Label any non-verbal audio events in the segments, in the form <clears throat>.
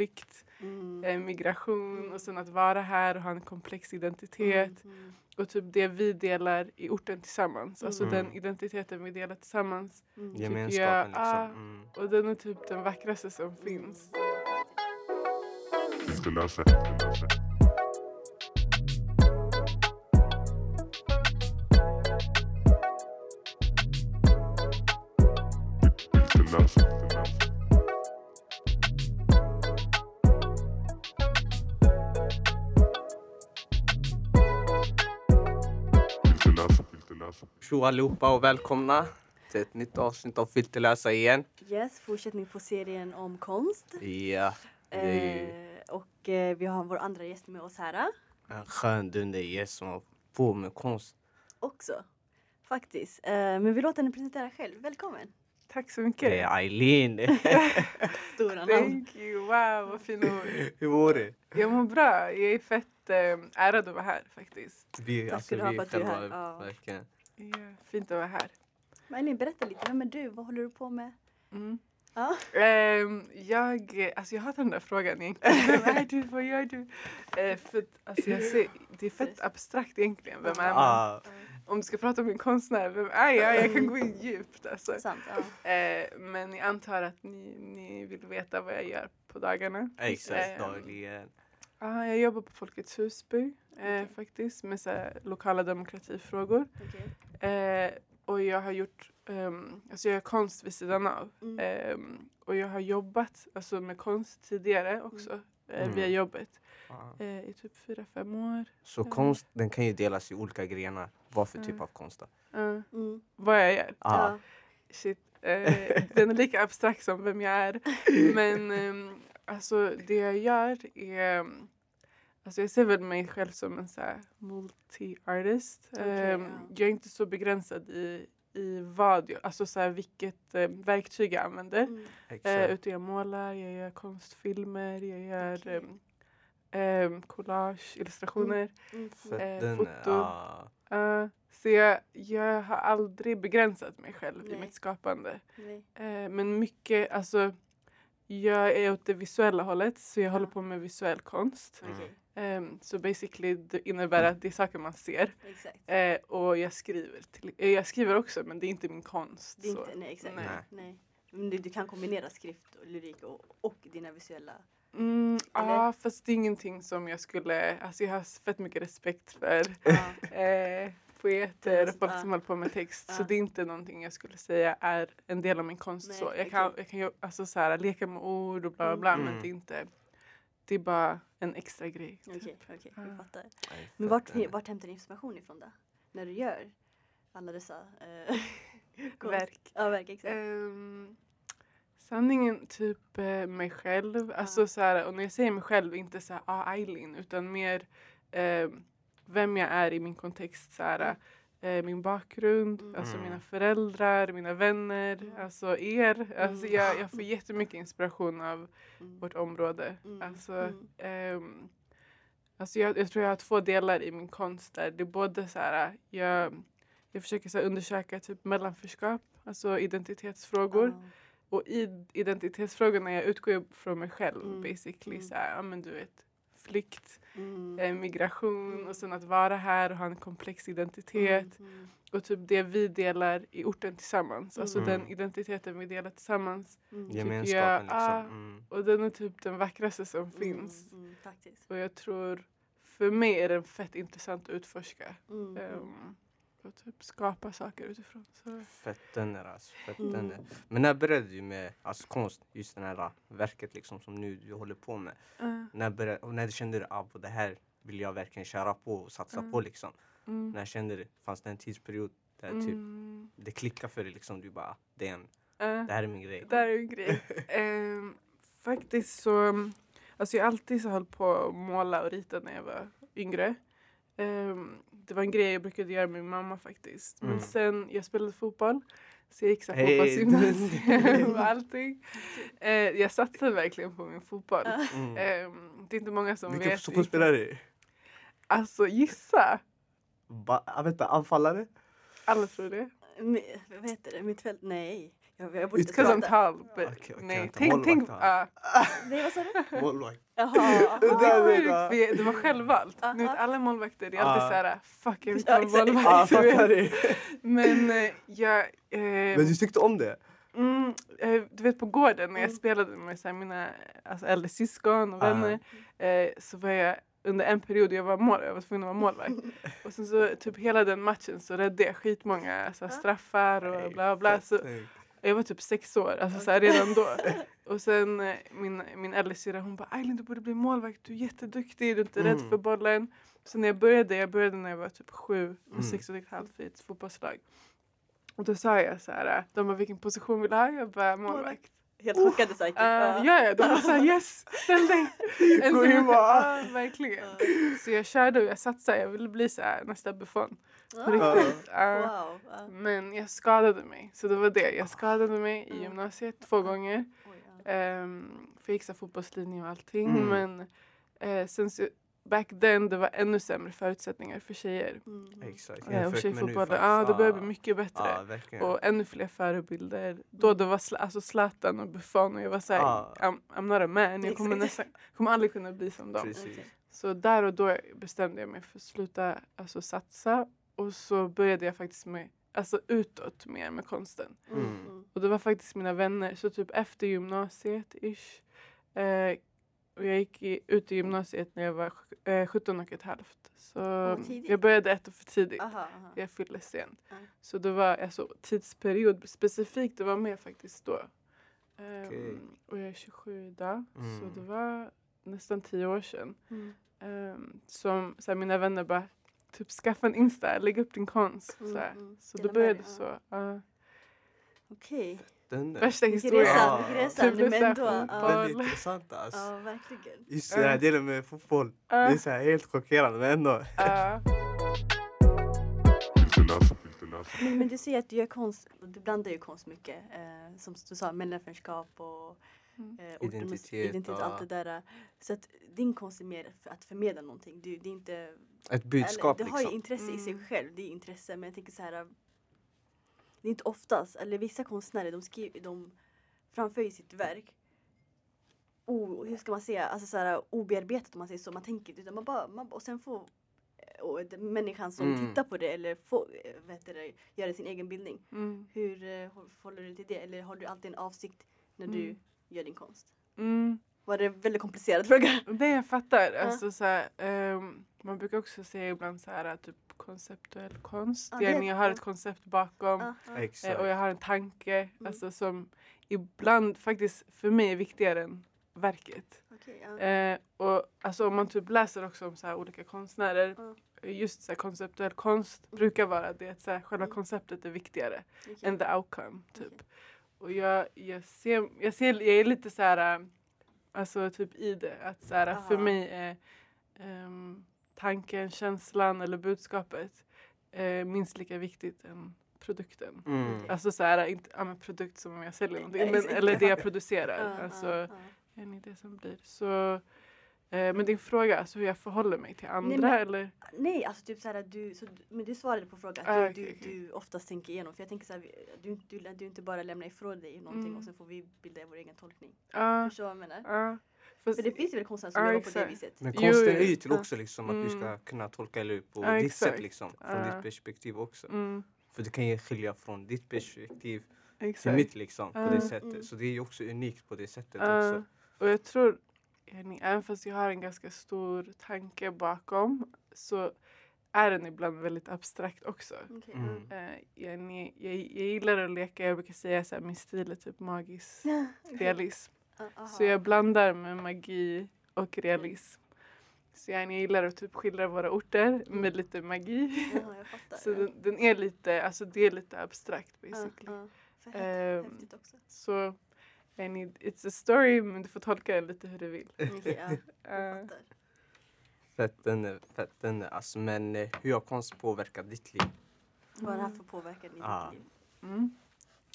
flykt, Mm. eh, migration och sen att vara här och ha en komplex identitet. Mm, mm, Och typ det vi delar i orten tillsammans. Alltså Mm. den identiteten vi delar tillsammans. mm. jag, Gemenskapen liksom. ah, Mm. Och den är typ den vackraste som finns. Inte lösa. Inte Tjo allihopa och välkomna till ett nytt avsnitt av Filterlösa igen. Yes, fortsättning på serien om konst. Ja, det är ju Eh, och eh, vi har vår andra gäst med oss här eh, en skön dundergäst som har på med konst. också. Faktiskt. Eh, men vi låter henne presentera själv. Välkommen! Tack så Det mycket. är Eileen. <laughs> Stora namn. Thank you, wow vad fina ord. <laughs> Hur mår du? Jag mår bra, jag är fett eh, ärad att vara här faktiskt. Vi, Tack alltså, ska du ha för att du är här. Ja. verkligen. Ja, fint att vara här. Elin, berätta lite. Vem är du? Vad håller du på med? Mm. Ja. Ehm, jag, alltså jag hatar den där frågan egentligen. <laughs> Vem är du? Vad gör du? Eh, för alltså jag ser, det är fett abstrakt egentligen. Vem är man? Ah, Om du ska prata om en konstnär, vem är jag? Jag kan gå in djupt alltså. Sant. Ja. Eh, men jag antar att ni, ni vill veta vad jag gör på dagarna. exakt, Ehm, dagligen. Ja, jag jobbar på Folkets Husby eh, faktiskt med så här, lokala demokratifrågor. Okej. Eh, och jag har gjort, ehm, alltså jag gör konst vid sidan av. Mm. Ehm, och jag har jobbat alltså, med konst tidigare också eh, Mm. via jobbet Ah. eh, i typ fyra, fem år. Så konst den kan ju delas i olika grenar. Vad för typ Mm. av konst då? Eh, Mm. vad jag gör. Ah. Shit. Eh, den är lika abstrakt som vem jag är. <laughs> Men ehm, alltså det jag gör är Alltså jag ser väl mig själv som en så multi-artist. Okej, Ehm, ja. Jag är inte så begränsad i, i vad jag, alltså så här vilket eh, verktyg jag använder. Mm. Eh, utan jag målar, jag gör konstfilmer, jag gör Okej. ehm, ehm, collage, illustrationer. Mm. För eh, foto. ah, Eh, så jag, jag har aldrig begränsat mig själv i Nej. mitt skapande. Eh, men mycket, alltså jag är åt det visuella hållet så jag Ja. håller på med visuell konst. Mm. Ehm, så basically det innebär att det är saker man ser. Exakt. Eh, och jag skriver. Till, eh, jag skriver också men det är inte min konst. Det är så. inte, nej exakt. Nej. Nej. Men du, du kan kombinera skrift och lyrik och, och dina visuella... Mm, ja fast det är ingenting som jag skulle, alltså jag har fett mycket respekt för Ja. eh, poeter och folk Ja. som håller på med text. Så det är inte någonting jag skulle säga är en del av min konst. Nej, så. Jag kan, okej. jag kan ju alltså, så här, leka med ord och bla bla bla Mm. men det är inte, det är bara en extra grej. Okej, Typ. okej, Ja. jag fattar. nej, Men vart, vart hämtar du inspiration ifrån då? När du gör alla dessa eh, <laughs> Verk. Ja, verk, exakt. Ehm, sanningen typ eh, mig själv. Alltså, Ja. så här, och när jag säger mig själv, inte så här, ah, Eileen, utan mer eh, vem jag är i min kontext. Så här, eh, min bakgrund, Mm. alltså Mm. mina föräldrar, mina vänner, Mm. alltså er. Alltså, Mm. jag, jag får jättemycket inspiration av Mm. vårt område. Mm. Alltså, Mm. ehm, alltså jag, jag tror jag har två delar i min konst där. Det är både så här, jag, jag försöker så här, undersöka typ mellanförskap, alltså identitetsfrågor. Och i identitetsfrågorna jag utgår jag från mig själv Mm. basically. Mm. Så här, ja men du vet, flykt, Mm. eh, migration och sen att vara här och ha en komplex identitet. Mm. Mm. Och typ det vi delar i orten tillsammans. Alltså Mm. den identiteten vi delar tillsammans. Mm. Gemenskapen jag- liksom. ah, Mm. Och den är typ den vackraste som finns. Mm. Faktiskt. Och jag tror, för mig är den fett intressant att utforska. Um, och typ skapa saker utifrån. Så. Fett den är alltså. Fett Mm. Men när började du med alltså, konst? Just det här verket liksom som nu du håller på med. Uh, När, började, när du kände du att det här vill jag verkligen köra på och satsa Mm. på liksom. mm, När kände du? Fanns det en tidsperiod där typ mm, det klickade för dig liksom? Du bara, "Ah, uh. det här är min grej. Där är en grej. <laughs> Ehm, faktiskt så, alltså jag alltid så höll på att måla och rita när jag var yngre. Ehm, det var en grej jag brukade göra med min mamma faktiskt. Men Mm. sen, jag spelade fotboll. Så jag gick så Hey, fotbollsgymnasium <laughs> <laughs> och allting. Eh, jag satsade verkligen på min fotboll. Mm. Ehm, det är inte många som Vilken vet. position spelar du? Alltså gissa! Ba- jag vet inte, anfallare? Alla tror det. Vad heter det? Mittfält? Nej. Jag, jag borde inte Because I'm tall. But Okej, okej, nej, tänk, tänk, då. ja. Nej, vad sa du? <laughs> Målvakt. Jaha. Det är sjukt, för det var självvalt. Aha. Ni vet alla målvakter, det är alltid Ja. såhär fuck jag vill vara målvakt. <laughs> Men eh, jag... Eh, Men du tyckte om det? mm, eh, du vet på gården när jag Mm. spelade med så här, mina alltså, äldre syskon och Ah. vänner eh, så var jag under en period jag var, mål, jag var tvungen att vara målvakt. <laughs> och sen så typ hela den matchen så räddade jag skitmånga så här, Ah. straffar och bla bla. Så, jag var typ sex år, alltså så här, redan då. <laughs> Och sen eh, min, min äldre syrra hon bara Aylin du borde bli målvakt, du är jätteduktig, du är inte rädd Mm. för bollen. Så när jag började, jag började när jag var typ sju och Mm. sex och ett halvt i ett fotbollslag. Och då sa jag så här, de bara vilken position vill du ha? Jag bara målvakt. Helt chockade säkert. Uh, ja, ja, de var såhär yes, ställ dig. Gå in bara. Ja, verkligen. Så jag körde och jag satsade, jag ville bli så här, nästa Buffon. På Ah, riktigt. <laughs> Wow. Men jag skadade mig, så det var det. Jag skadade mig i Mm. gymnasiet två gånger. Um, för jag gick fotbollslinje och allting. Mm. Men eh, sen så, back then det var ännu sämre förutsättningar för tjejer. Mm. Exakt. Eh, och nu tjejfotbollen, faktiskt. ja det börjar Ja. bli mycket bättre. Ja, verkligen. och ännu fler förebilder. Då det var Zla- alltså Zlatan och Buffon och jag var såhär, Ja. I'm, I'm not a man. Jag kommer, nästan, kommer aldrig kunna bli som dem. Precis. Så där och då bestämde jag mig för att sluta alltså, satsa. Och så började jag faktiskt med, alltså utåt mer med konsten. Mm. Mm. Mm. Och det var faktiskt mina vänner. Så typ efter gymnasiet ish. Eh, och jag gick i, ut i gymnasiet när jag var eh, 17 och ett halvt. Så tidigt. jag började ett år för tidigt. Aha, aha. Jag fyllde sent. Ja. Så det var alltså tidsperiod specifikt. Det var mer faktiskt då. Ehm, Okej. Och jag är 27 idag. Så Mm. det var nästan tio år sedan. Mm. Ehm, som så här, mina vänner bara typ skaffa en Insta, lägg upp din konst. Mm, så här. mm. så då med började det ja. Så. ja. Den Okej. där. Värsta historien. Ja. Typ men ändå. Ja, Väldigt Boll. intressant alltså. ja, verkligen. Just den här delen med fotboll. Det är så här helt chockerande men ändå. Filterläsa. Men, men du säger att du gör konst, du blandar ju konst mycket. Eh, som du sa, mellanförskap och Mm. eh, Identitet identitet och och- allt det där. Så att din konst är mer för att förmedla någonting. Du, det är inte, Ett budskap eller, du har ju liksom. intresse i sig Mm. själv, det är intresse. Men jag tänker så här. Det är inte oftast, eller vissa konstnärer de, skriver, de framför ju sitt verk o, hur ska man säga, alltså så här, obearbetat om man säger så. Man tänker utan man bara, man, och sen får eh, och människan som Mm. tittar på det eller får, eh, heter det, göra sin egen bildning. Mm. Hur eh, håll- förhåller du dig till det? Eller har du alltid en avsikt när du Mm. gör din konst? Mm. Var det en väldigt komplicerad fråga? Det jag fattar. Ja. Alltså, så här, ehm, man brukar också säga ibland så här, typ konceptuell konst. Ja, Ja, det- jag har ett koncept bakom. Ja, ja. eh. Och jag har en tanke Mm. alltså, som ibland faktiskt för mig är viktigare än verket. Ja. Eh, och alltså, om man typ läser också om så här, olika konstnärer. Ja. Just så här, konceptuell konst brukar vara det att så här, själva Mm. konceptet är viktigare Okej. än the outcome. Typ. Okej. Och jag, jag, ser, jag, ser, jag är lite så här, alltså typ i det. Att så här, för mig är ehm, tanken, känslan eller budskapet eh, minst lika viktigt än produkten. Mm. Alltså så här, inte ja, men produkt som om jag säljer någonting, men, eller det jag <laughs> producerar. Alltså, ni det som blir. Så, men din fråga, alltså hur jag förhåller mig till andra men- eller? Nej, alltså typ såhär du, så, men du svarade på frågan Ah, att du, okej, du, du oftast tänker igenom. För jag tänker såhär, du, du, du inte bara lämnar ifrån dig någonting Mm. och sen får vi bilda vår egen tolkning. Ja, Förstår du vad jag menar? ja. Fast- För det finns ju väl konstnärer som Ja, jobbar på det viset. Men konsten är ju till Ja. också liksom att du ska Mm. kunna tolka eller på Ja, ditt sätt liksom. Från Ja. ditt perspektiv också. Mm, För du kan ju skilja från ditt perspektiv till exakt. mitt liksom. På det sättet. Mm. Så det är ju också unikt på det sättet också. och jag tror, även fast jag har en ganska stor tanke bakom så är den ibland väldigt abstrakt också. Okej, Mm. Uh, yani, jag, jag gillar att leka, jag brukar säga att min stil är typ magisk <laughs> realism. Aha. Så jag blandar med magi och realism. Så yani, jag gillar att typ skildra våra orter med lite magi. Ja, jag fattar. <laughs> Så ja. den, den är lite, alltså det är lite abstrakt basically. ja. För Ehm, häftigt, häftigt också. Så yani, it's a story men du får tolka den lite hur du vill. Okej, ja, jag <laughs> fattar. Fett den är, fett den är. Alltså, men eh, hur har konst påverkat ditt liv? Vad har det haft för påverkan i Ah. ditt liv? mm.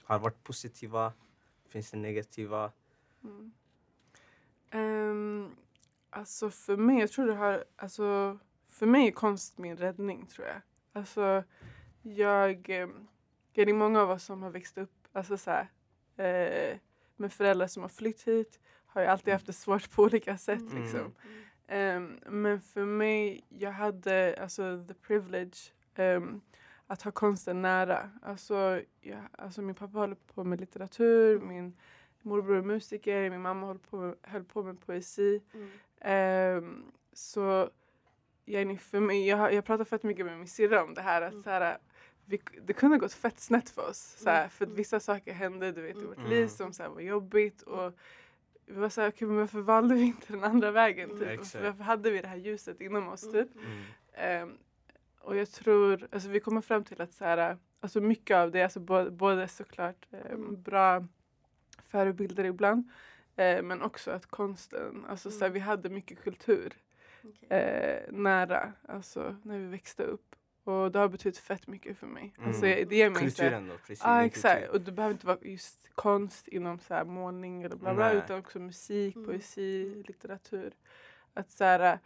Har det varit positiva? Finns det negativa? Mm. Ehm, alltså för mig, jag tror det har, alltså för mig är konst min räddning tror jag. Alltså jag, um, det är många av oss som har växt upp, alltså så här, eh, med föräldrar som har flytt hit har jag alltid haft det svårt på olika sätt. Mm. Liksom. Ehm, men för mig, jag hade alltså the privilege ehm, att ha konsten nära. Alltså, ja, alltså min pappa håller på med litteratur, min morbror är musiker, min mamma höll på med, höll på med poesi. Mm. Ehm, så Jenny, för mig, jag, jag pratar fett mycket med min syrra om det här. Att, Mm. så här vi, det kunde ha gått fett snett för oss. Så här, Mm. för vissa saker hände du vet, i Mm. vårt Mm. liv som så här, var jobbigt. Och vi var så här, okay, men varför valde vi inte den andra vägen? Mm. Typ? Exakt. Varför, varför hade vi det här ljuset inom oss? Mm. Typ? Mm. Ehm, och jag tror, alltså vi kommer fram till att så här, alltså mycket av det, alltså både, både såklart Mm. bra förebilder ibland, eh, men också att konsten, alltså så här, Mm. vi hade mycket kultur Okej. eh, nära, alltså när vi växte upp. Och det har betytt fett mycket för mig. Mm. Alltså, det ger mig Kulturen då, precis. Ja din exakt, kultur. och det behöver inte vara just konst inom så här målning eller bla bla Nej. utan också musik, Mm. poesi, litteratur. Att så här,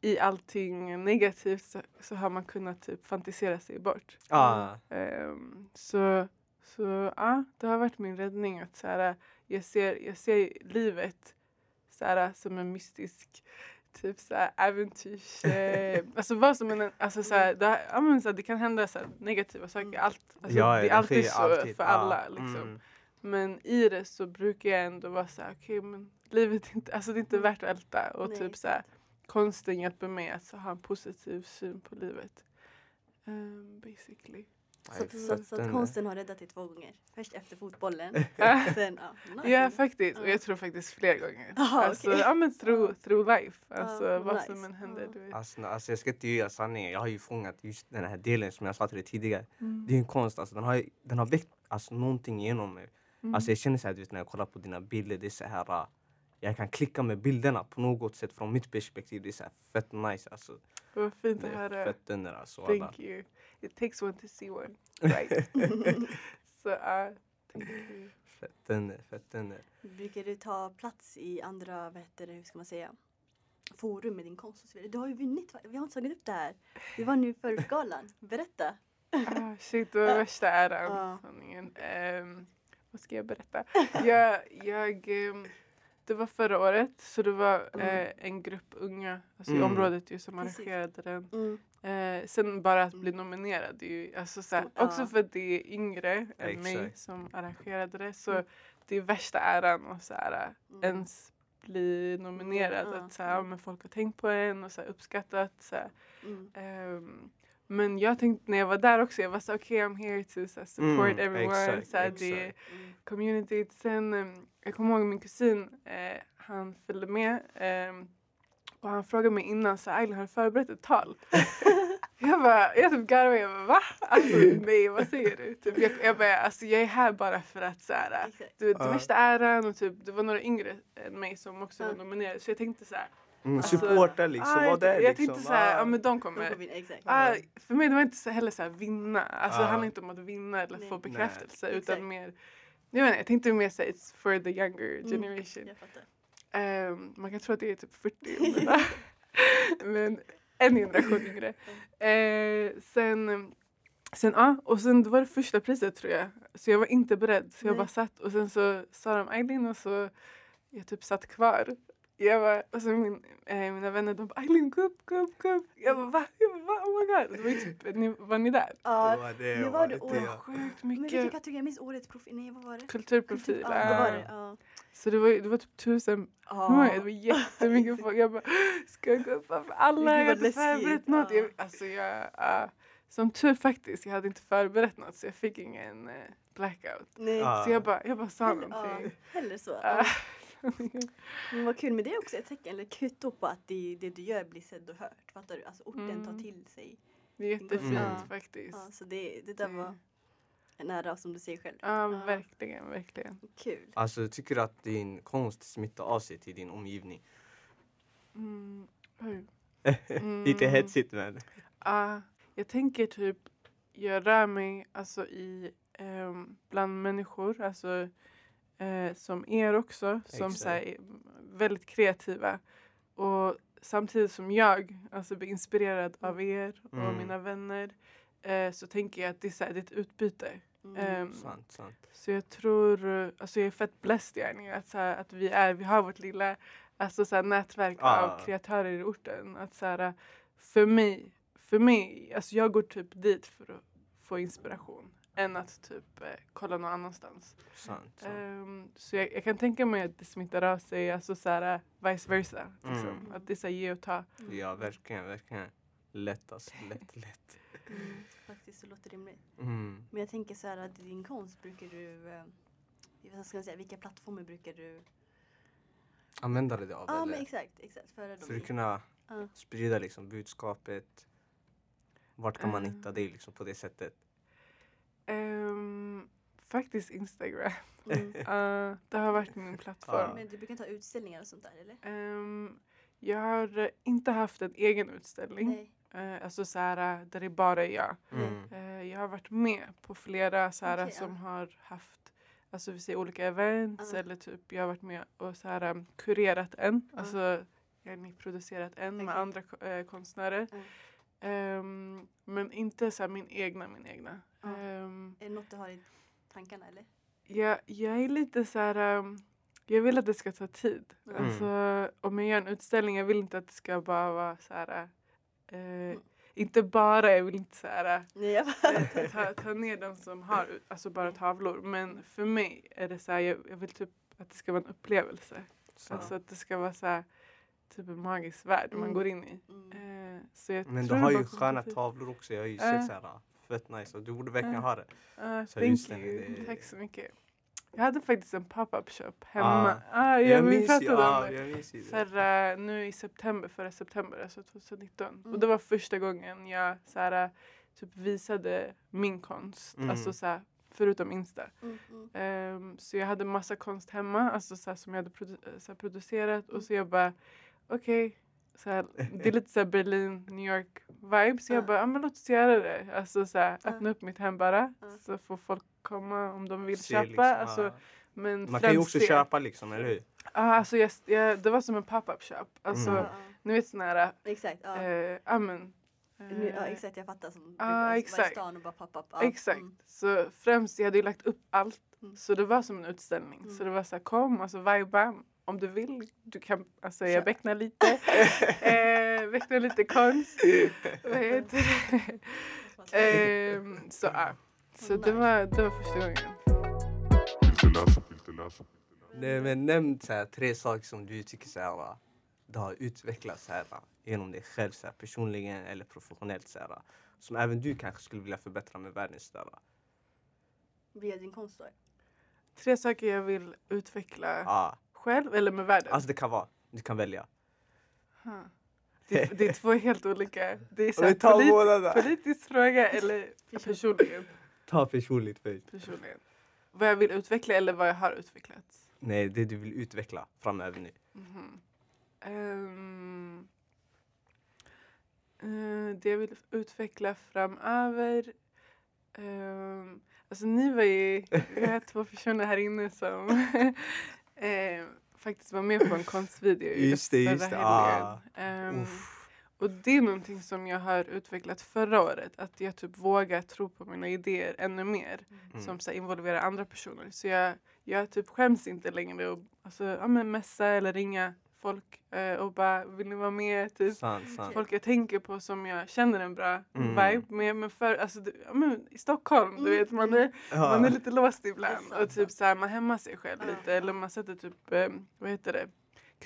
i allting negativt så, så har man kunnat typ fantisera sig bort. Ah, Ehm, så så ja, det har varit min räddning att så här, jag, ser, jag ser livet så här, som en mystisk typ så här, äventyrs... Eh, <laughs> alltså vad som alltså så här, det, ja, men, så här, det kan hända så här, negativa saker. Mm. Allt, alltså, ja, det är alltid så alltid. för alla. Liksom. mm. Men i det så brukar jag ändå vara så här, okej men livet är inte, alltså det är inte Mm. värt att älta. Och Nej, typ så här, konsten hjälper mig att så, ha en positiv syn på livet. Um, basically. Så, Nej, så, så att konsten har räddat dig två gånger. Först efter fotbollen, <laughs> sen ja. nice. Ja faktiskt, och Ja. jag tror faktiskt fler gånger. Aha, alltså, okej. ja men through, through life. Alltså vad nice. som än händer. Du vet. Alltså, alltså jag ska inte ljuga sanningen. Jag har ju fångat just den här delen som jag sa till dig tidigare. Mm. Det är en konst. Alltså, den, har, den har väckt alltså, någonting genom mig. Mm. Alltså, jag känner så här, du vet, när jag kollar på dina bilder. Det är så här, uh, jag kan klicka med bilderna på något sätt från mitt perspektiv. Det är så här, fett nice. Alltså, Vad fint att höra. fett under. Alltså, alla. Thank you. It takes one to see one. Right. <laughs> <laughs> Så ja, you. Fett under. Brukar du ta plats i andra, vad heter det, hur ska man säga, forum med din konst och så vidare? Du har ju vunnit, vi har inte tagit upp det här. Vi var nu för galan. <laughs> Berätta. Ah, shit, det var värsta äran. Sanningen. Ehm, vad ska jag berätta? Jag, jag, ehm, det var förra året, så det var Mm. eh, en grupp unga alltså i Mm. området ju, som Precis. arrangerade den. Mm. Eh, sen bara att bli Mm. nominerad, det är ju, alltså, såhär, ja. också för att det är yngre än mig Exakt. som arrangerade det. Så Mm. det är värsta äran att såhär, Mm. ens bli nominerad. Att såhär, men folk har tänkt på en och såhär, uppskattat. Såhär. Mm. Men jag tänkte när jag var där också, jag var så okej I'm here to så, support Mm, everyone. exakt, så det exakt. Mm. communityt. Sen, um, jag kommer ihåg min kusin, eh, han följde med. ehm, och han frågade mig innan, så här, Aylin har du förberett ett tal? <laughs> jag bara, jag typ garvade, jag bara va? Alltså <laughs> nej vad säger du? Typ, jag, jag bara, alltså jag är här bara för att så här, du vet, Ja. värsta äran och typ, det var några yngre än mig som också Ja. var nominerade. Så jag tänkte så här, Mm, Alltså, supporta liksom, ah, var jag, där jag liksom. tänkte så här, ah. ja men de De kommer. kom in, exakt. Ah, för mig det var inte så heller så här vinna. Alltså det Ja. handlar inte om att vinna eller Nej. få Nej, bekräftelse exakt. utan mer jag, inte, jag tänkte mer säga it's for the younger Mm. generation. Jag fattar. Ehm, man kan tro att det är typ 40 <laughs> men, men en generation yngre. Eh, sen, sen, ja, och sen det var det första priset tror jag. Så jag var inte beredd. Så jag Nej. bara satt och sen så sa de Aylin och så jag typ satt kvar. Jag var, och så min, eh, mina vänner de bara Aylin gå upp, gå upp, gå upp. Jag bara va? Jag bara, va? Oh my god. Det var, typ, ni, var ni där? Ja, var det, nu var det det år- det. Sjukt men vilken mycket kategori? Jag minns årets profil. Nej, vad var det? kulturprofil. Ja, det var Ah. det. Ja. Så det var, det var typ tusen Ja. det var jättemycket folk. Jag bara, ska jag gå upp för alla? Jag inte förberett något. Ja. Jag, alltså jag, ja. som tur faktiskt, jag hade inte förberett något så jag fick ingen eh, blackout. Nej. Ja. Så jag bara, jag bara sa någonting. ja, hellre så. Men vad kul, men det är också ett tecken, eller kvitto på att det, det du gör blir sedd och hört. Fattar du? Alltså orten Mm. tar till sig. Det är jättefint Mm. faktiskt. Ja, så det, det där var en ära som du säger själv. Ja, verkligen, verkligen. Kul. Alltså, tycker du att din konst smittar av sig till din omgivning? Mm. <laughs> Lite Mm. hetsigt men. Ja, jag tänker typ, jag rör mig alltså i, ehm, bland människor, alltså eh, som er också, som Exakt. så här, är väldigt kreativa. Och samtidigt som jag alltså, blir inspirerad av er och Mm. mina vänner eh, så tänker jag att det är, så här, det är ett utbyte. Mm. Ehm, Sant, sant. Så jag tror, alltså jag är fett blessed yani, att, så här, att vi är, vi har vårt lilla alltså, så här, nätverk Ah. av kreatörer i orten. Att, så här, för mig, för mig, alltså jag går typ dit för att få inspiration än att typ eh, kolla någon annanstans. sant, sant. Ehm, så jag, jag kan tänka mig att det smittar av sig, alltså så här, vice versa. Liksom. Mm. Att det är så här, ge och ta. Ja, verkligen, verkligen. Lätt alltså, lätt, <laughs> lätt. Mm. Faktiskt så låter det rimligt. Mm. Men jag tänker så här att din konst brukar du, eh, ska man säga, vilka plattformar brukar du? Användare det av Ja eller? men exakt, exakt. För i. att kunna Ja. sprida liksom budskapet. Vart kan man Eh. hitta dig liksom på det sättet? Ehm, faktiskt Instagram. <laughs> Mm. Uh, det har varit min plattform. Ja. Men du brukar ta utställningar och sånt där eller? Ehm, jag har inte haft en egen utställning. Nej. Uh, alltså så här, där det bara är jag. Mm. Eh, jag har varit med på flera så här, Okej, ja. som har haft alltså vi säger olika events eller typ jag har varit med och så här, um, kurerat en. Alltså jag har producerat en med Okej. andra eh, konstnärer. Ehm, men inte så här, min egna, min egna. Ja. Ehm, Är det något du har i tankarna eller? jag, jag är lite så här. um, jag vill att det ska ta tid. Mm. Alltså, om jag gör en utställning, jag vill inte att det ska bara vara så här. Uh, Mm. Inte bara, jag vill inte så här. Nej, jag eh, ta, ta ner de som har alltså bara tavlor. Men för mig är det så här, jag, jag vill typ att det ska vara en upplevelse. Sant. Alltså att det ska vara så här, typ en magisk värld man Mm. går in i. Mm. Eh, så jag Men du har ju sköna tid. tavlor också. Jag har ju sett såhär, fett nice. Och du borde verkligen ha det. Ah, Så thank you. det- Tack så mycket. Jag hade faktiskt en pop-up shop hemma. Ah. Ah, jag, Jag minns ju, ja, det. Förra, nu i september, förra september, alltså 2019. Mm. Och det var första gången jag så här, typ visade min konst. Mm. Alltså så här, förutom Insta. Mm, mm. Ehm, så jag hade massa konst hemma, alltså så här, som jag hade produ- så här, producerat. Och så jag bara, okej. så här, det är lite så här Berlin, New York vibe. Så jag Ja. bara, ah, men låt oss göra det. Alltså så här, öppna upp mitt hem bara. Så får folk komma om de vill Se köpa. liksom, alltså, ja. men Man kan ju också se. köpa liksom, eller hur? Ja, alltså jag, jag, det var som en pop-up shop. Alltså, Mm. Ni vet sån här. Exakt, ja. eh, ja men. Nu- ja eh, exakt, jag fattar. Som brukar vara i exakt. stan och bara pop up. Ja. Exakt. Mm. Så främst, jag hade ju lagt upp allt. Mm. Så det var som en utställning. Mm. Så det var så här, kom, alltså viba. Om du vill. Du kan, alltså jag becknar lite. <laughs> eh, becknar lite konst. Vad heter det? Ehm, så ja. Så det var, det var första gången. Nej men nämn så här, tre saker som du tycker så här, det har utvecklats så här, genom dig själv så här, personligen eller professionellt. Så här, som även du kanske skulle vilja förbättra med världen. Så här. Via din konst då? Tre saker jag vill utveckla Ja, själv eller med världen. alltså det kan vara. Du kan välja. Huh. Det, det är två helt olika. Det är så här, tar polit, politisk fråga eller <laughs> personligen. Ta personligt först. personligen. Vad jag vill utveckla eller vad jag har utvecklat. Nej, det du vill utveckla framöver nu. Mhm. Ehm, eh, det jag vill utveckla framöver. Um, alltså ni var ju, vi två personer här inne som <laughs> eh, faktiskt var med på en konstvideo Just det, just det. Ah. Uff. och det är någonting som jag har utvecklat förra året. Att jag typ vågar tro på mina idéer ännu mer. Mm. Som så här, involverar andra personer. Så jag, jag typ skäms inte längre att alltså, ja, men messa eller ringa folk eh, och bara vill ni vara med? Typ. Sant, sant. Folk jag tänker på som jag känner en bra Mm. vibe med. Men för, alltså, det, ja, men, I Stockholm, du Mm. vet man är, Ja. man är lite låst ibland. och typ så här, man hämmar sig själv Ja. lite. Eller man sätter typ, eh, vad heter det?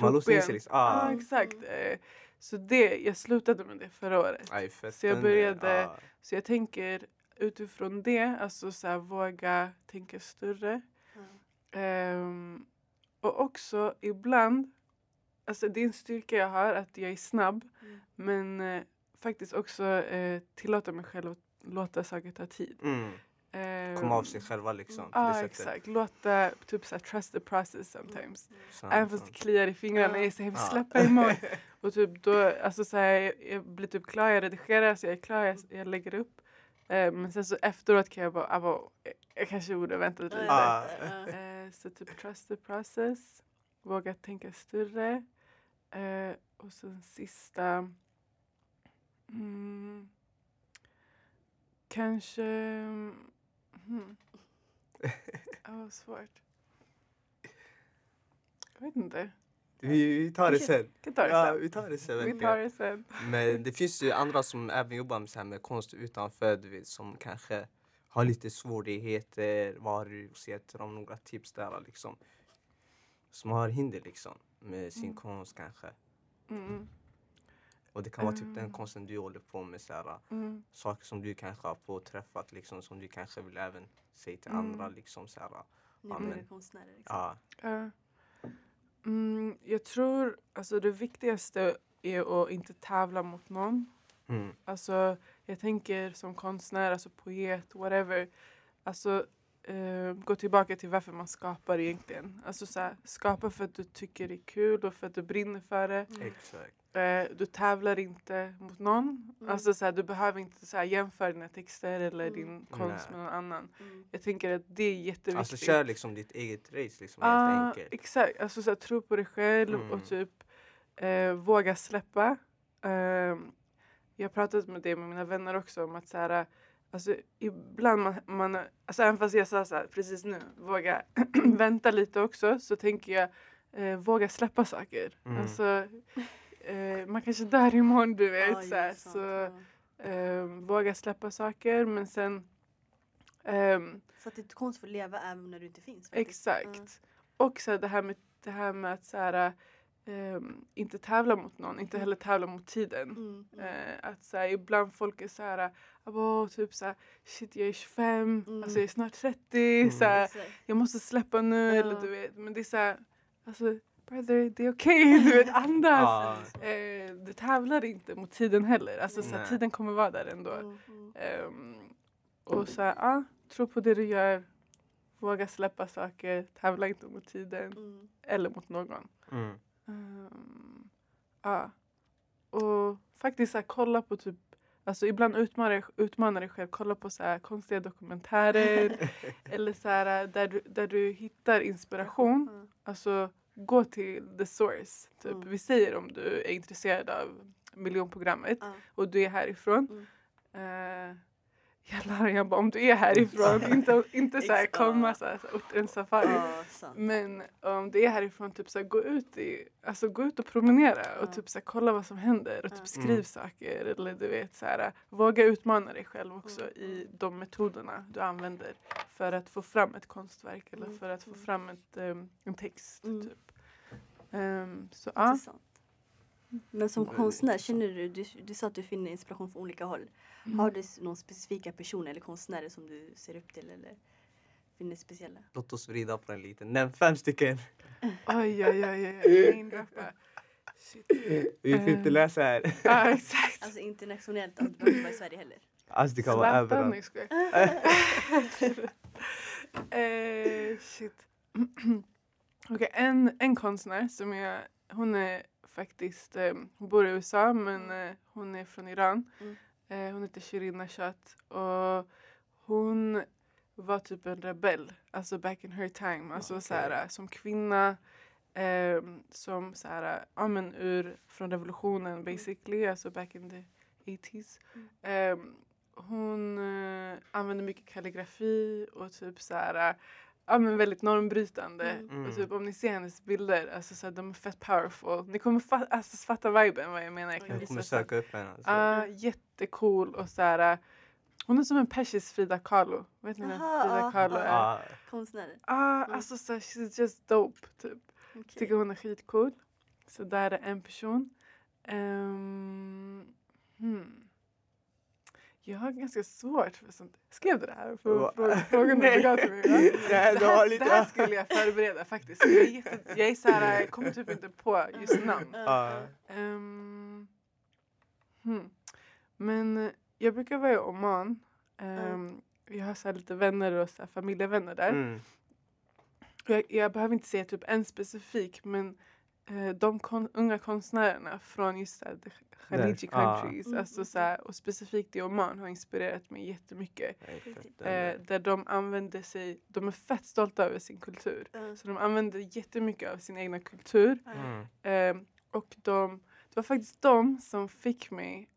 Man låser in Krokben. sig liksom. Ja, Ah. exakt. Eh, så det, jag slutade med det förra året. Aj, Så jag började- ah. Så jag tänker utifrån det, alltså så här, våga tänka större. Ja. Ehm, och också ibland, alltså det är en styrka jag har att jag är snabb. Mm. Men eh, faktiskt också eh, tillåta mig själv att låta saker ta tid. Mm. Ehm, Komma av sig själva liksom. Ja sättet. exakt, låta typ såhär trust the process sometimes. Sant, Även fast det kliar i fingrarna, Ja. jag är såhär, jag vill släppa imorgon. <laughs> Och typ då, alltså såhär, jag, jag blir typ klar, jag redigerar så jag är klar, jag, jag lägger upp. Eh, men sen så efteråt kan jag bara, ah, vad, jag, jag kanske borde vänta lite. Ah. Eh, så typ trust the process, våga tänka större. Eh, och sen sista, mm, kanske Hmm. <laughs> Ja, vad svårt. Jag vet inte. Vi, vi tar det sen. Vi tar det Ja, sen. vi tar det sen. Vi verkligen. tar det sen. Men <laughs> det finns ju andra som även jobbar med, så här med konst utanför, du vet, som kanske har lite svårigheter. Vad har du till dem? Några tips där liksom. Som har hinder liksom med sin Mm. konst kanske. Mm. Och det kan vara typ den Mm. konsten du håller på med. Så här, Mm. saker som du kanske har påträffat liksom som du kanske vill även säga till Mm. andra liksom så här. Nybörjare men- konstnärer. Liksom. Ja. Ja. Mm, jag tror alltså det viktigaste är att inte tävla mot någon. Mm. Alltså jag tänker som konstnär, alltså poet, whatever. Alltså eh, gå tillbaka till varför man skapar egentligen. Alltså så här, skapa för att du tycker det är kul och för att du brinner för det. Mm. Exakt. Eh, du tävlar inte mot någon. Mm. Alltså så här, du behöver inte så här, jämföra dina texter eller Mm. din konst Nej. med någon annan. Mm. Jag tänker att det är jätteviktigt. Alltså kör liksom ditt eget race liksom Ah, helt enkelt. exakt, alltså så här, tro på dig själv Mm. och typ eh, våga släppa. Ehm, jag har pratat med det med mina vänner också om att så här, alltså ibland man, man alltså även fast jag sa så här precis nu, våga <clears throat> vänta lite också så tänker jag eh, våga släppa saker. Mm. Alltså eh, man kanske dör imorgon du vet Ja, så, det här, är sant, så ja. eh, våga släppa saker men sen ehm, Så att ditt konst får leva även när du inte finns. faktiskt. Exakt. Och så här, det, här med, det här med att så här, ehm, inte tävla mot någon, inte Mm. heller tävla mot tiden. Mm. Mm. Eh, att så här, ibland folk är så här, "Abo, typ så här, shit jag är 25, Mm. alltså jag är snart 30, så här, jag måste släppa nu Ja. eller du vet. Men det är så här, alltså brother det är okej, <laughs> du vet andas. Ja. Eh, du tävlar inte mot tiden heller, alltså så här, tiden kommer vara där ändå. Mm. Mm. Ehm, och så här, ja, tro på det du gör. Våga släppa saker. Tävla inte mot tiden Mm. eller mot någon. Mm. Ehm, ja. Och faktiskt så här, kolla på typ Alltså ibland utmanar, utmanar dig själv. Kolla på så här, konstiga dokumentärer. <laughs> eller så här, där, du, där du hittar inspiration. Mm. Alltså gå till the source. Typ. Mm. Vi säger om du är intresserad av miljonprogrammet Ja. och du är härifrån. Mm. Eh, jävlar, jag bara om du är härifrån, <laughs> inte, inte så här komma så här, så här, orten safari. Sant. Men om du är härifrån, typ så här, gå ut i, alltså gå ut och promenera och typ så här, kolla vad som händer och typ skriv Mm. saker eller du vet så här, våga utmana dig själv också Mm. i de metoderna du använder för att få fram ett konstverk eller Mm. för att få Mm. fram ett, ehm, en text. Mm. Typ. Ehm, så ja. Men som Väldigt konstnär, känner du, du, du sa att du finner inspiration från olika håll. Mm. Har du någon specifika personer eller konstnärer som du ser upp till eller finner speciella? Låt oss vrida på den lite. Nämn fem stycken. <laughs> Oj, oj, oj, oj. Shit. Vi får inte Eh. läsa här. Ja, exakt. Alltså internationellt, det behöver inte vara i Sverige heller. Alltså det kan vara Zlatan, överallt. nej, skojar. <laughs> eh, shit. <clears throat> Okej, en, en konstnär som jag, hon är faktiskt, eh, hon bor i USA men eh, hon är från Iran. Mm. Eh, hon heter Shirin Nashat och hon var typ en rebell, alltså back in her time. Alltså Okej. såhär, som kvinna, eh, som såhär, ja men ur, från revolutionen basically, alltså back in the 80s. Eh, hon eh, använde mycket kalligrafi och typ såhär, ja men väldigt normbrytande. Mm. Och typ om ni ser hennes bilder, alltså såhär, de är fett powerful. Ni kommer fa- alltså, fatta viben vad jag menar. Jag kan Jag kommer söka upp henne. Alltså. Ja, jättecool och såhär. Hon är som en persisk Frida Kahlo. Vet ni vem Aha, Frida ja, Kahlo ja. är? Ja, Konstnärer. Ah, Mm. alltså så, she's just dope typ. Okej. Tycker hon är skitcool. Så där är en person. Ehm, hmm. Jag har ganska svårt för sånt. Skrev du det här? För, frågan, <laughs> du begav till mig va? <laughs> Nej, Det här, var det lite... här skulle jag förbereda faktiskt. Jag är, jätte, jag är såhär, <laughs> jag kommer typ inte på just namn. Ja. Ehm, hmm. Men jag brukar vara i Oman. Um, Jag har så här lite vänner och så här familjevänner där. Mm. Jag, jag behöver inte säga typ en specifik men de kon, unga konstnärerna från just här, the Khaliji Där, ja. countries Mm, alltså, mm, så här, och specifikt i Oman har inspirerat mig jättemycket. Eh, där de använder sig, de är fett stolta över sin kultur. Ja. Så de använder jättemycket av sin egna kultur. Mm. Eh, och de, det var faktiskt de som fick mig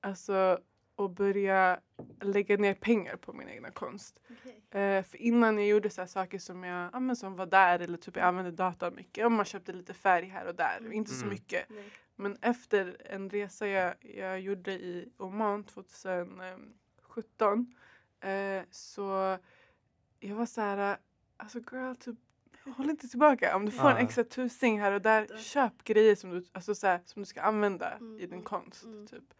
alltså, och börja lägga ner pengar på min egna konst. Okej. Eh, för innan jag gjorde så här saker som jag ja, men som var där eller typ jag använde datorn mycket. Och man köpte lite färg här och där. Mm. Inte så Mm. mycket. Nej. Men efter en resa jag, jag gjorde i Oman 2017 eh, så jag var så här, alltså girl, typ, håll inte tillbaka. Om du får Ja. en extra tusing här och där, köp grejer som du, alltså så här, som du ska använda Mm, i din mm, konst. mm. Typ.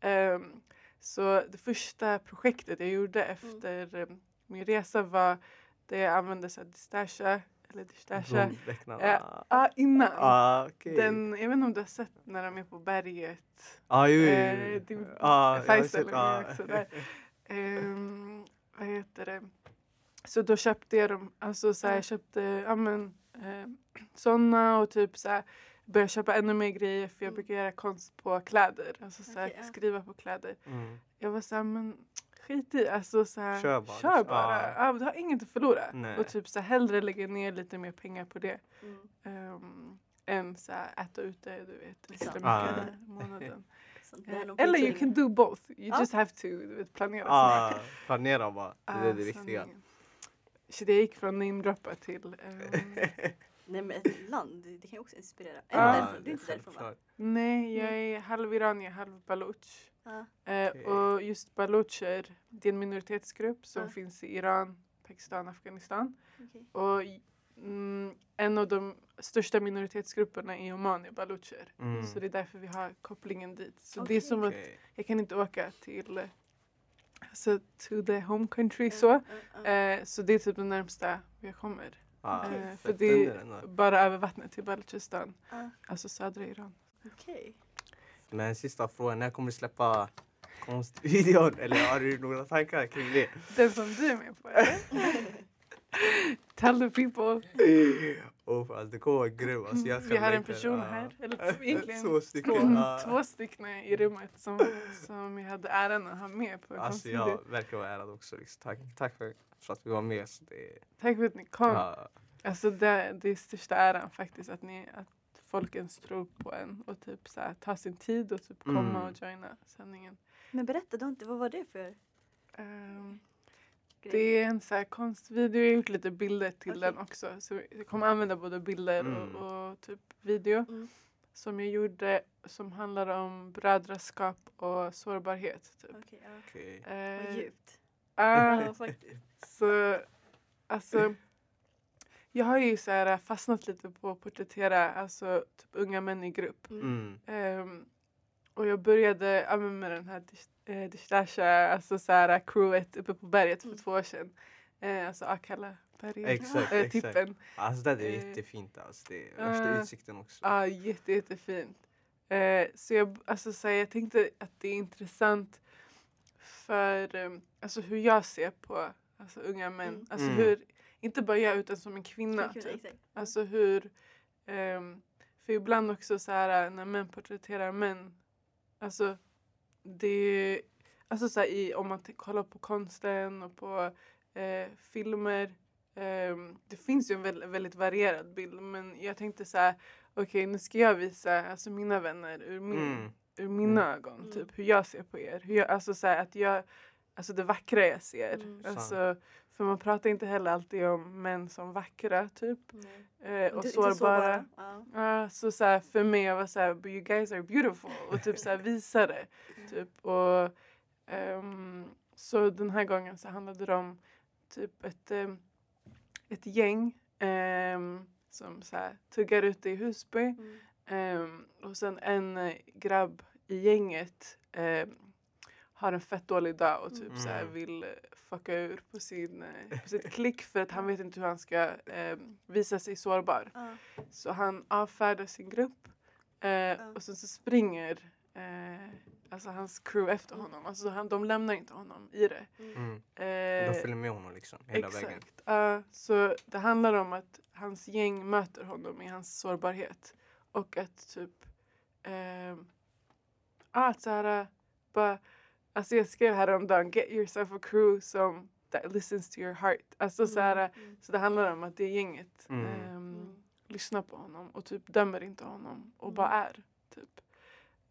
Mm. Så det första projektet jag gjorde efter eh, min resa var det jag använde så distasha, eller distasha. Ja, ah, innan. Ah, okej. Den, jag vet inte om du har sett när de är på berget. Ah, jo, jo, jo. Eh, din- Ah, Faisal ah. också där. Ehm, vad heter det? Så då köpte jag dem, alltså så här, Ja. jag köpte ja, men, eh, <clears throat> såna och typ så här, började köpa ännu mer grejer för jag Mm. brukar göra konst på kläder. Alltså så här, ja. skriva på kläder. Mm. Jag var såhär, men skit i, alltså så här, Kör bara, Kör liksom. bara. Ja. Ja, du har inget att förlora. Nej. Och typ så här, hellre lägga ner lite mer pengar på det. Mm. Um, än så här, äta ute, du vet, extra mycket Ah. <laughs> månaden. Eh, Eller you can do both. You Ja. just have to du vet, planera Ah, planera bara. Det är Ah, det viktiga. Så det gick från namedroppa till... ehm, <laughs> Nej men ett land, det kan ju också inspirera. Är det därifrån? Det är inte därifrån va? nej, jag är halv iranier, halv baluch. Ja. Eh, Okej. och just balucher, det är en minoritetsgrupp som Ja. finns i Iran, Pakistan, Afghanistan. okej. Och mm, en av de största minoritetsgrupperna i Oman är balucher. Mm. Så det är därför vi har kopplingen dit. Så det är som att jag kan inte åka till eh, alltså, to the home country så. ja, ja. Eh, så det är typ det närmsta jag kommer. Ah, Eh, för det är bara över vattnet till Baluchistan. Ja, Alltså södra Iran. Okej. Men sista frågan, när kommer du släppa konstvideon? <laughs> Eller har du några tankar kring det? Den som du är med på eller? <laughs> Tell the people. <laughs> Oh, alltså, det kommer vara grym. Alltså, jag Vi har en person ah. här. Eller <laughs> två, egentligen Två stycken. två, ah. två stycken i rummet som, som jag hade äran att ha med på Alltså jag verkar vara ärad också. Liksom. Tack, tack för, för att vi var med. Så det, Tack för att ni kom. ja, Alltså det, det är största äran faktiskt att, ni, att folk ens tror på en och typ så här, ta sin tid och typ komma Mm. och joina sändningen. Men berätta, du har inte, vad var det för grej? Det är en så här konstvideo, jag har gjort lite bilder till Okej. den också. Så jag kommer använda både bilder Mm. och, och typ video. Mm. Som jag gjorde som handlar om brödraskap och sårbarhet. Typ. Okej, ja. okej. Vad Eh, djupt. ah. Så alltså, jag har ju så här fastnat lite på att porträttera alltså, typ unga män i grupp. Mm. Ehm, och jag började ja, med den här eh, Dishtasha, alltså så här crewet uppe på berget för Mm. två år sedan. Eh, alltså Akalla berget, Exakt, eh, exakt. tippen. Alltså det är Eh, jättefint. Alltså. Det är värsta ah. utsikten också. Ja, jätte, jättefint. Eh, så jag, alltså, så här, jag tänkte att det är intressant för eh, alltså, hur jag ser på alltså, unga män. Mm. Alltså Mm. hur, inte bara jag utan som en kvinna. Typ. exakt. Alltså hur, ehm, för ibland också så här när män porträtterar män, alltså det, alltså så här, i, om man kollar på konsten och på eh, filmer, ehm, det finns ju en väldigt, väldigt varierad bild men jag tänkte så här, okej nu ska jag visa alltså mina vänner ur, min, Mm. ur mina Mm. ögon, Mm. typ hur jag ser på er. Hur jag, alltså så här, att jag, alltså det vackra jag ser. Mm. Alltså, för man pratar inte heller alltid om män som vackra typ. Eh, och Du- sårbara. Ja. Ja, så så här, för mig jag var så här, but you guys are beautiful och typ så här <laughs> visa det. Typ. Och, ehm, så den här gången så handlade det om typ ett, ehm, ett gäng ehm, som så här, tuggar ute i Husby. Mm. Och sen en eh, grabb i gänget har en fett dålig dag och typ så här Mm. vill eh, fucka ur på, sin, eh, på sitt klick för att han vet inte hur han ska ehm, visa sig sårbar. Ja. Så han avfärdar sin grupp eh, och sen så springer eh, alltså hans crew efter Mm. honom. Alltså han, de lämnar inte honom i det. Mm. Eh, De följer med honom liksom hela vägen. Exakt. Ja, så det handlar om att hans gäng möter honom i hans sårbarhet. Och att typ... ja, att såhär... Bara, alltså jag skrev häromdagen, get yourself a crew som that listens to your heart. Alltså såhär, Mm. så det handlar om att det gänget Mm. ehm, Mm. lyssnar på honom och typ dömer inte honom och bara Mm. är. Typ.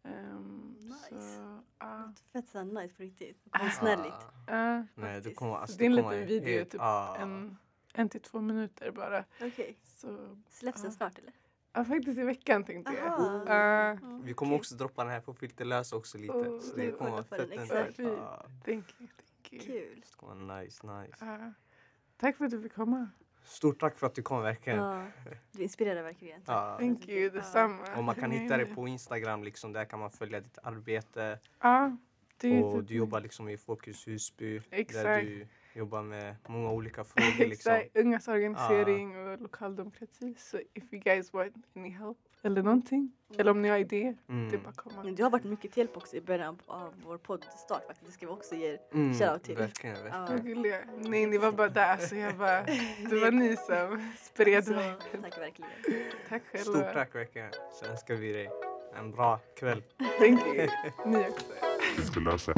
Ehm, Nice. Så, ja. Fett såhär nice på riktigt. Konstnärligt. Ah, Ja, nej, du faktiskt. kommer, Så alltså, det är en liten video, helt- typ ah. en, en till två minuter bara. Okej. Så, Släpps den snart eller? Ja, faktiskt i veckan tänkte jag. Mm, Vi kommer okej. också droppa den här på Filterlös också lite. Oh, så det kommer vara fett nice. Ah, thank you, thank you. Kul. det kommer vara nice, nice. Ja. tack för att du fick komma. Stort tack för att du kom verkligen. Ja. Du inspirerar verkligen. Ja. Thank you, detsamma. Och man kan hitta dig nej. på Instagram, liksom, där kan man följa ditt arbete. Ja, det Och du jobbar liksom i Folkets Husby. Där Exakt. du jobbar med många olika <laughs> frågor. Liksom. Exakt, ungas organisering och lokal demokrati. Så if you guys want any help eller någonting, eller om ni har idéer, det är Mm. bara att komma. Men du har varit mycket till hjälp också i början av vår poddstart faktiskt. Det ska vi också ge. Mm, Shoutout till. Verkligen, verkligen. Ja. Gulliga. Nej, ni var bara där så jag bara, <laughs> det var ni som spred Så, mig. tack verkligen. Tack själva. Stort tack verkligen. Så önskar vi dig en bra kväll. Thank you. <laughs> Ni också.